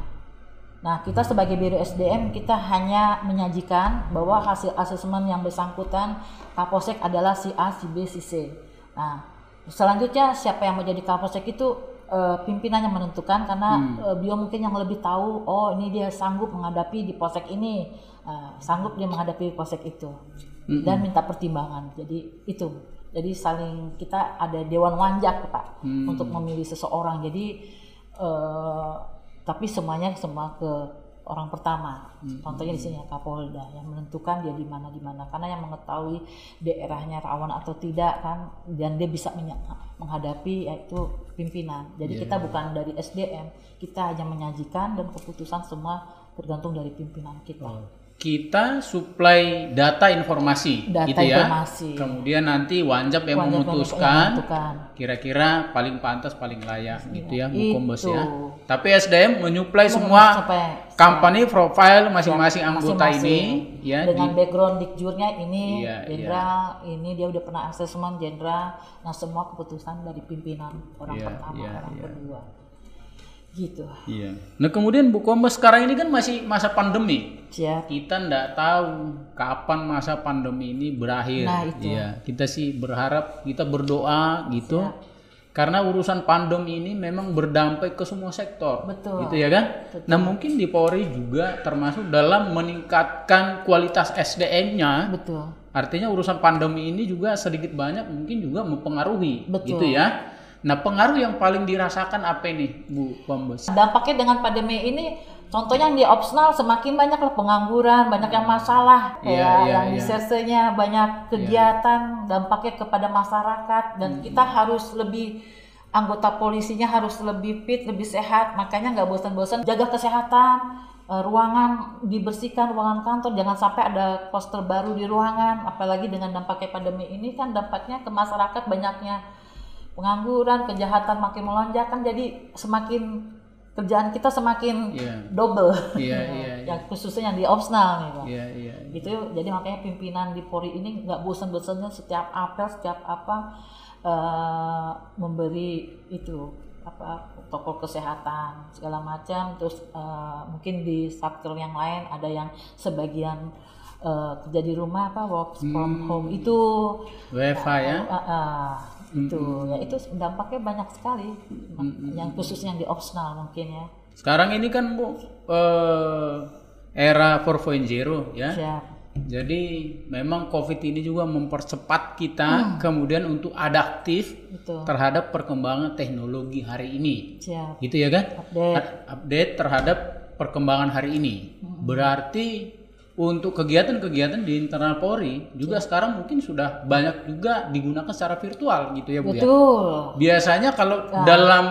Nah, kita sebagai Biro SDM kita hanya menyajikan bahwa hasil asesmen yang bersangkutan Kapolsek adalah si A, si B, si C. Nah, selanjutnya siapa yang menjadi Kapolsek itu eh, pimpinan yang menentukan karena eh, beliau mungkin yang lebih tahu oh ini dia sanggup menghadapi di polsek ini, eh, sanggup dia menghadapi polsek itu dan minta pertimbangan. Jadi itu. Jadi saling kita ada dewan wanjak Pak untuk memilih seseorang. Jadi eh, tapi semuanya semua ke orang pertama. Contohnya di sini ya, Kapolda yang menentukan dia di mana di mana karena yang mengetahui daerahnya rawan atau tidak kan dan dia bisa menghadapi yaitu pimpinan. Jadi kita bukan dari SDM, kita hanya menyajikan dan keputusan semua tergantung dari pimpinan kita. Kita suplai data informasi Data gitu ya. informasi. Kemudian nanti Wanjab yang memutuskan kira-kira paling pantas paling layak gitu ya Bu Itu. Kombes ya. Tapi SDM menyuplai semua company profile masing-masing anggota masing-masing. ini ya dengan di- background dikjurnya ini Iya, jenderal ini dia udah pernah asesmen jenderal nah semua keputusan dari pimpinan orang Iya, pertama iya, orang iya. kedua gitu Iya. Nah kemudian Bu Kombes sekarang ini kan masih masa pandemi. siap Kita ndak tahu kapan masa pandemi ini berakhir. Nah, itu. Iya. Kita sih berharap kita berdoa gitu. Karena urusan pandemi ini memang berdampak ke semua sektor. Betul. Gitu ya kan? Nah mungkin di Polri juga termasuk dalam meningkatkan kualitas SDM-nya. betul Artinya urusan pandemi ini juga sedikit banyak mungkin juga mempengaruhi. Betul. Gitu ya. Nah pengaruh yang paling dirasakan apa ini Bu Kombes? dampaknya dengan pandemi ini contohnya yang di opsional semakin banyak lah pengangguran banyak yang masalah. Iya, ya iya, yang di iya. serse-nya banyak kegiatan dampaknya kepada masyarakat. Dan kita harus lebih anggota polisinya harus lebih fit lebih sehat. Makanya nggak bosan-bosan jaga kesehatan eh, ruangan dibersihkan ruangan kantor. Jangan sampai ada poster baru di ruangan. Apalagi dengan dampaknya pandemi ini kan dampaknya ke masyarakat banyaknya pengangguran kejahatan makin melonjak kan jadi semakin kerjaan kita semakin Iya. double Iya, (laughs) iya, yang khususnya yang di opsional nih Pak. Iya, iya. gitu jadi makanya pimpinan di Polri ini nggak bosan-bosannya setiap apel setiap apa eh, memberi itu apa protokol kesehatan segala macam terus eh, mungkin di satker yang lain ada yang sebagian eh, kerja di rumah apa work from home itu WFH ya. Ah, ah, itu ya itu dampaknya banyak sekali yang khusus yang di opsional mungkin ya. Sekarang ini kan Bu eh, era 4.0 ya. siap Jadi memang COVID ini juga mempercepat kita kemudian untuk adaptif itu terhadap perkembangan teknologi hari ini. siap Gitu ya kan? update. Up- Update terhadap perkembangan hari ini. Berarti untuk kegiatan-kegiatan di internal Polri juga sekarang mungkin sudah banyak juga digunakan secara virtual gitu ya Bu ya. betul Biasanya kalau dalam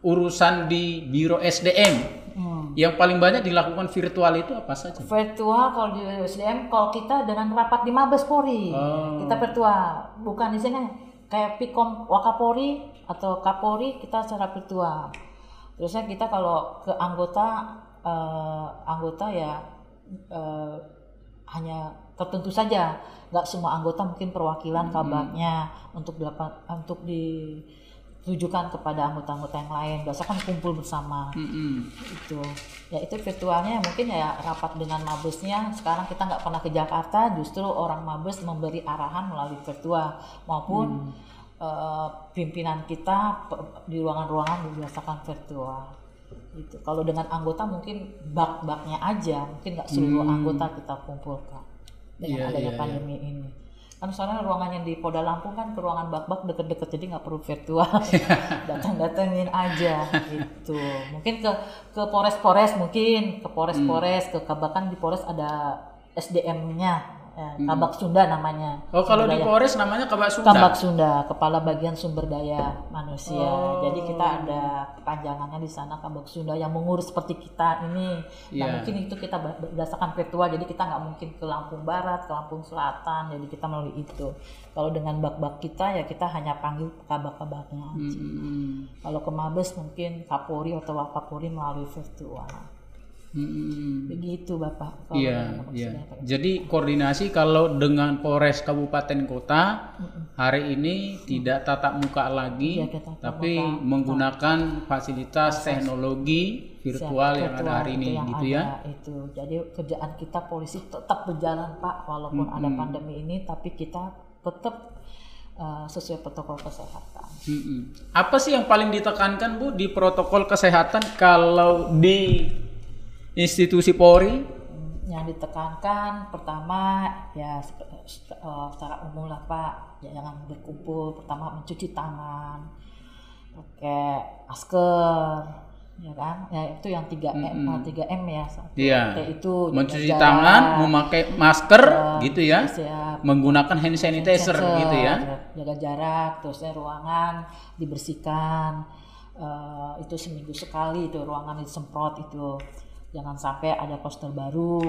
urusan di Biro SDM Hmm. yang paling banyak dilakukan virtual itu apa saja? virtual kalau di SDM kalau kita dengan rapat di Mabes Polri Oh. kita virtual bukan di sini kayak Pikom Wakapori atau Kapolri kita secara virtual terusnya kita kalau ke anggota eh, anggota ya eh, hanya tertentu saja. Nggak semua anggota mungkin perwakilan kabaknya untuk dapat untuk ditujukan kepada anggota-anggota yang lain. Biasa kan kumpul bersama. Mm-mm. itu. Ya itu virtualnya mungkin ya rapat dengan mabesnya. Sekarang kita nggak pernah ke Jakarta justru orang mabes memberi arahan melalui virtual. Maupun eh, pimpinan kita di ruangan-ruangan dibiasakan virtual itu kalau dengan anggota mungkin bak-baknya aja mungkin nggak seluruh anggota kita kumpulkan dengan Iya, adanya iya. pandemi ini. Kan soalnya ruangan yang di Polda Lampung kan ke ruangan bak-bak deket-deket jadi nggak perlu virtual. (laughs) Datang-datengin aja gitu. Mungkin ke ke Polres-Polres mungkin ke Polres-Polres ke Kabakan di Polres ada SDM-nya ya, Kabak Sunda namanya Oh kalau di Polres namanya Kabak Sunda. Kabak Sunda Kepala Bagian Sumber Daya Manusia Oh. jadi kita ada kepanjangannya di sana Kabak Sunda yang mengurus seperti kita ini nah Iya. mungkin itu kita ber- berdasarkan virtual jadi kita nggak mungkin ke Lampung Barat ke Lampung Selatan jadi kita melalui itu kalau dengan bak-bak kita ya kita hanya panggil kabak-kabaknya Mm-mm. kalau ke Mabes mungkin Kapolri atau Wakapolri melalui virtual Mm-mm. begitu Bapak Iya, iya. Pak. Jadi koordinasi kalau dengan Polres Kabupaten Kota hari ini tidak tatap muka lagi, kita tatap tapi muka. menggunakan fasilitas teknologi virtual Siap, yang ada hari ini, yang gitu ada, ya. Itu. Jadi kerjaan kita polisi tetap berjalan Pak, walaupun ada pandemi ini, tapi kita tetap uh, sesuai protokol kesehatan. Apa sih yang paling ditekankan Bu di protokol kesehatan kalau di institusi Polri? Yang ditekankan pertama ya uh, secara umum lah Pak, ya jangan berkumpul. Pertama mencuci tangan, pakai masker, ya kan? Ya itu yang 3M, ah, 3M ya. Satu Iya. T itu Mencuci jarak, tangan, memakai masker, gitu ya, siap. menggunakan hand sanitizer, gitu ya. jaga jarak terusnya ruangan dibersihkan eh, itu seminggu sekali itu ruangan disemprot itu jangan sampai ada poster baru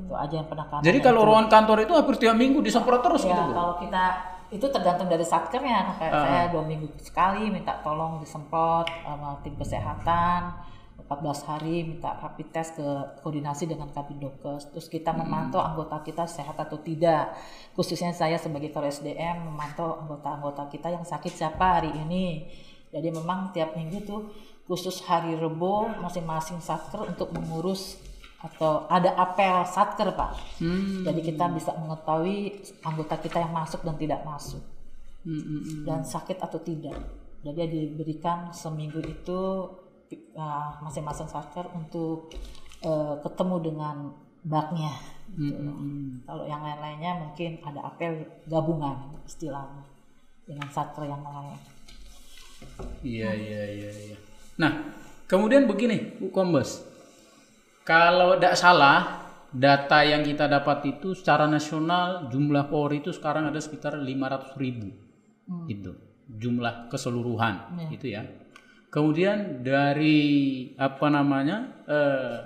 itu aja yang penekanan Oh. Jadi kalau ruangan kantor itu hampir tiap minggu disemprot terus ya gitu Bu? kalau kita itu tergantung dari satkernya kayak Ah. saya dua minggu sekali minta tolong disemprot sama tim kesehatan 14 hari minta rapid test ke koordinasi dengan kabin dokes terus kita Hmm. memantau anggota kita sehat atau tidak khususnya saya sebagai ketua SDM memantau anggota-anggota kita yang sakit siapa hari ini jadi memang tiap minggu tuh khusus hari Rebo masing-masing satker untuk mengurus atau ada apel satker pak. Hmm. Jadi kita bisa mengetahui anggota kita yang masuk dan tidak masuk Hmm, hmm, hmm. dan sakit atau tidak. Jadi diberikan seminggu itu uh, masing-masing satker untuk uh, ketemu dengan baknya. Hmm, hmm, hmm. Kalau yang lain-lainnya mungkin ada apel gabungan istilahnya dengan satker yang lain. Iya iya iya. iya. Nah kemudian begini Bu Kombes, kalau tidak salah data yang kita dapat itu secara nasional jumlah Polri itu sekarang ada sekitar 500 ribu itu jumlah keseluruhan Iya. gitu ya. Kemudian dari apa namanya eh,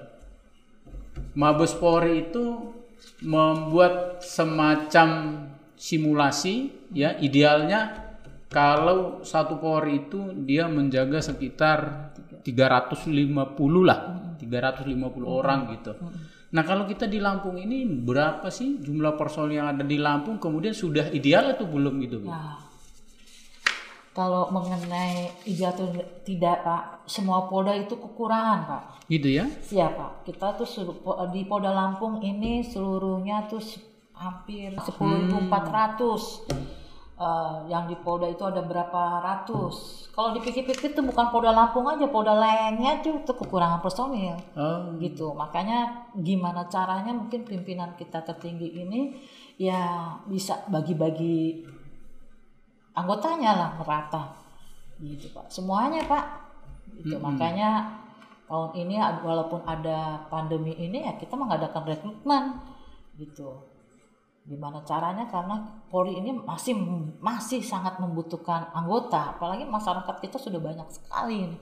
Mabes Polri itu membuat semacam simulasi ya idealnya kalau satu Polri itu dia menjaga sekitar 350 lah 350 orang gitu nah kalau kita di Lampung ini berapa sih jumlah personil yang ada di Lampung kemudian sudah ideal atau belum gitu Bu? Nah, kalau mengenai ideal atau tidak Pak, semua Polda itu kekurangan Pak. gitu ya Siapa? Kita tuh di Polda Lampung ini seluruhnya tuh hampir 10.400. Eh, yang di Polda itu ada berapa ratus. Kalau dipikir-pikir itu bukan Polda Lampung aja, Polda lainnya tuh, tuh kekurangan personil. oh. Gitu. Makanya gimana caranya mungkin pimpinan kita tertinggi ini ya bisa bagi-bagi anggotanya lah merata. Gitu pak. Semuanya pak. Gitu. Makanya tahun ini walaupun ada pandemi ini ya kita mengadakan rekrutmen. Gitu gimana caranya? Karena Polri ini masih masih sangat membutuhkan anggota. Apalagi masyarakat kita sudah banyak sekali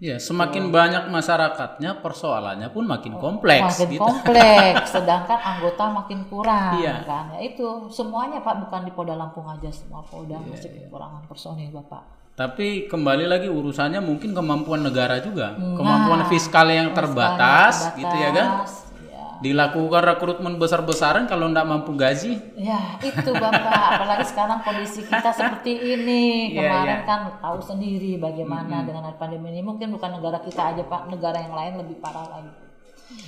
ya semakin banyak masyarakatnya persoalannya pun makin kompleks makin gitu. kompleks. (laughs) Sedangkan anggota makin kurang Iya. kan? Ya itu semuanya pak bukan di Polda Lampung aja. Semua Polda Iya, masih kekurangan personil bapak. Tapi kembali lagi urusannya mungkin kemampuan negara juga, kemampuan fiskal yang terbatas, Terbatas, gitu ya kan? Dilakukan rekrutmen besar-besaran kalau nggak mampu gaji, Ya itu bapak, apalagi sekarang kondisi kita seperti ini. Iya, Kemarin iya. kan tahu sendiri bagaimana dengan ada pandemi ini. Mungkin bukan negara kita aja pak, negara yang lain lebih parah lagi.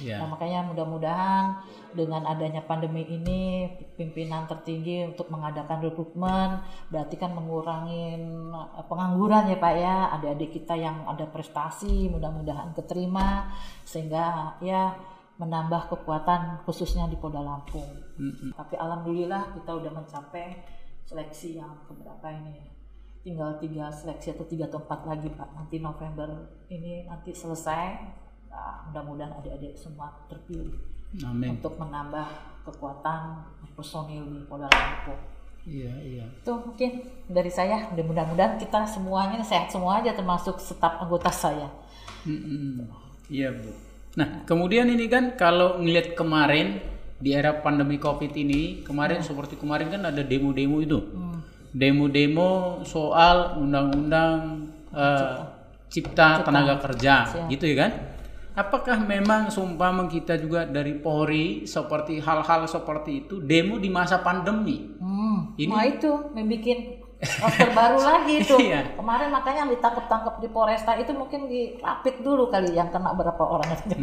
ya. Nah, makanya mudah-mudahan dengan adanya pandemi ini pimpinan tertinggi untuk mengadakan rekrutmen berarti kan mengurangin eh, pengangguran ya Pak ya adik-adik kita yang ada prestasi mudah-mudahan keterima sehingga ya menambah kekuatan khususnya di Polda Lampung. Mm-mm. Tapi alhamdulillah kita udah mencapai seleksi yang keberapa ini ya. Tinggal tiga seleksi atau tiga atau empat lagi Pak. Nanti November ini nanti selesai. Nah, mudah-mudahan adik-adik semua terpilih Amin. untuk menambah kekuatan personil di Polda Lampung. Iya, iya. Itu mungkin dari saya. Mudah-mudahan kita semuanya sehat semua aja termasuk staf anggota saya. Mm-mm. Iya, Bu. Nah, kemudian ini kan kalau ngelihat kemarin di era pandemi Covid ini, kemarin seperti kemarin kan ada demo-demo itu. Demo-demo soal undang-undang eh, cipta tenaga kerja, gitu ya kan? Apakah memang seumpama kita juga dari Polri seperti hal-hal seperti itu demo di masa pandemi? Hmm. Ini- Nah itu membuat roster baru lagi itu. Iya. Kemarin makanya yang ditangkap-tangkap di Polresta itu mungkin dirapit dulu kali yang kena berapa orang itu.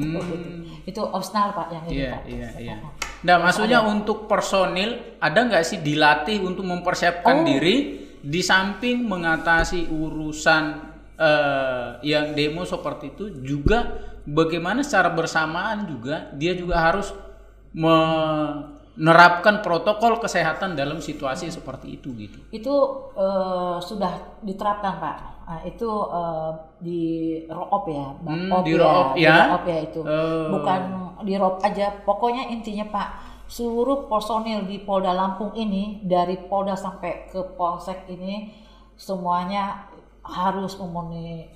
Itu opsional Pak yang ini Iya, Pak. iya, iya. Nah, maksudnya untuk personil ada nggak sih dilatih untuk mempersiapkan diri di samping mengatasi urusan eh, yang demo seperti itu juga bagaimana secara bersamaan juga dia juga harus menerapkan protokol kesehatan dalam situasi seperti itu gitu. Itu eh, sudah diterapkan Pak. Nah, itu eh, di roop ya, Hmm, di roop ya. roop ya itu. Eh. Bukan di roop aja. Pokoknya intinya Pak, seluruh personil di Polda Lampung ini dari Polda sampai ke Polsek ini semuanya harus memenuhi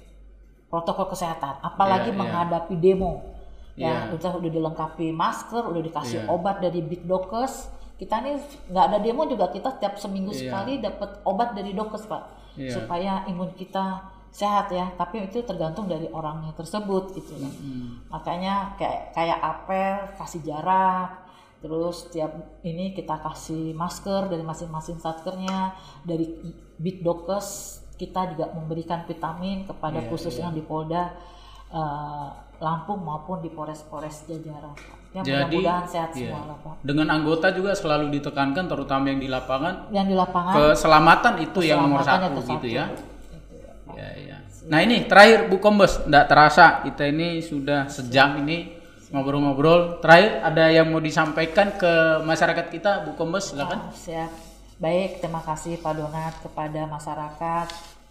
protokol kesehatan. Apalagi Iya, iya. menghadapi demo. Ya, Iya. udah udah dilengkapi masker, udah dikasih Iya. obat dari Big Dokes. Kita nih nggak ada demo juga kita tiap seminggu Iya. sekali dapat obat dari Dokes pak, Iya. supaya imun kita sehat ya. Tapi itu tergantung dari orangnya tersebut gitu kan. Makanya kayak kayak apel kasih jarak, terus tiap ini kita kasih masker dari masing-masing satkernya dari Big Dokes kita juga memberikan vitamin kepada Iya, khusus yang di Polda eh, Lampung maupun di Polres-Polres jajaran. Pak. Ya Jadi, mudah-mudahan sehat iya. semua lah Pak. Dengan anggota juga selalu ditekankan terutama yang di lapangan Yang di lapangan keselamatan itu yang nomor satu itu gitu ya. Itu ya, Pak. Ya, ya. Nah ini terakhir Bu Kombes, tidak terasa kita ini sudah sejam ini ngobrol-ngobrol. Terakhir ada yang mau disampaikan ke masyarakat kita Bu Kombes silakan. Ah, siap. Baik, terima kasih Pak Donat kepada masyarakat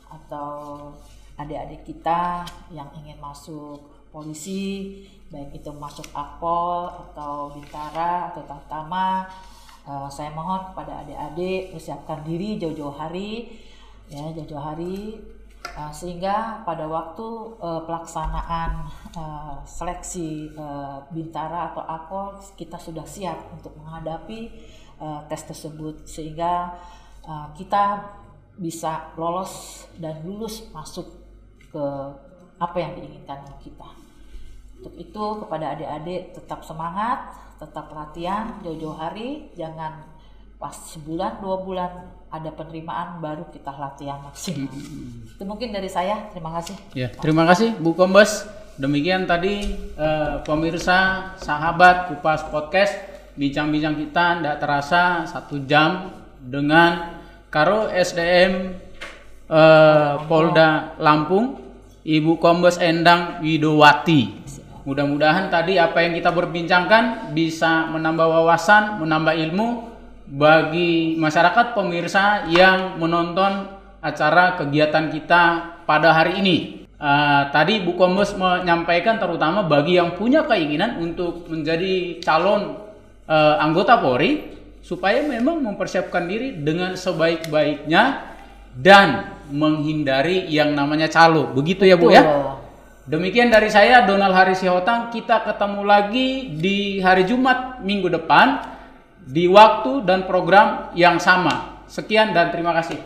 atau adik-adik kita yang ingin masuk polisi, baik itu masuk Akpol atau Bintara atau Tamtama. Eh, saya mohon kepada adik-adik persiapkan diri jauh-jauh hari, ya jauh-jauh hari Uh, sehingga pada waktu uh, pelaksanaan uh, seleksi uh, Bintara atau Akpol kita sudah siap untuk menghadapi uh, tes tersebut sehingga uh, kita bisa lolos dan lulus masuk ke apa yang diinginkan kita. Untuk itu kepada adik-adik tetap semangat, tetap latihan jauh-jauh hari, jangan pas sebulan dua bulan ada penerimaan baru kita latihan maksimal. Itu mungkin dari saya. Terima kasih. Ya, terima kasih Bu Kombes. Demikian tadi eh, pemirsa, sahabat Kupas Podcast, bincang-bincang kita tidak terasa satu jam dengan Karo SDM eh, Polda Lampung, Ibu Kombes Endang Widowati. Mudah-mudahan tadi apa yang kita berbincangkan bisa menambah wawasan, menambah ilmu bagi masyarakat pemirsa yang menonton acara kegiatan kita pada hari ini. Uh, tadi Bu Kombes menyampaikan terutama bagi yang punya keinginan untuk menjadi calon uh, anggota Polri supaya memang mempersiapkan diri dengan sebaik-baiknya dan menghindari yang namanya calo. Begitu ya Bu ya? Demikian dari saya Donald Hari Sihotang. Kita ketemu lagi di hari Jumat minggu depan di waktu dan program yang sama. Sekian dan terima kasih.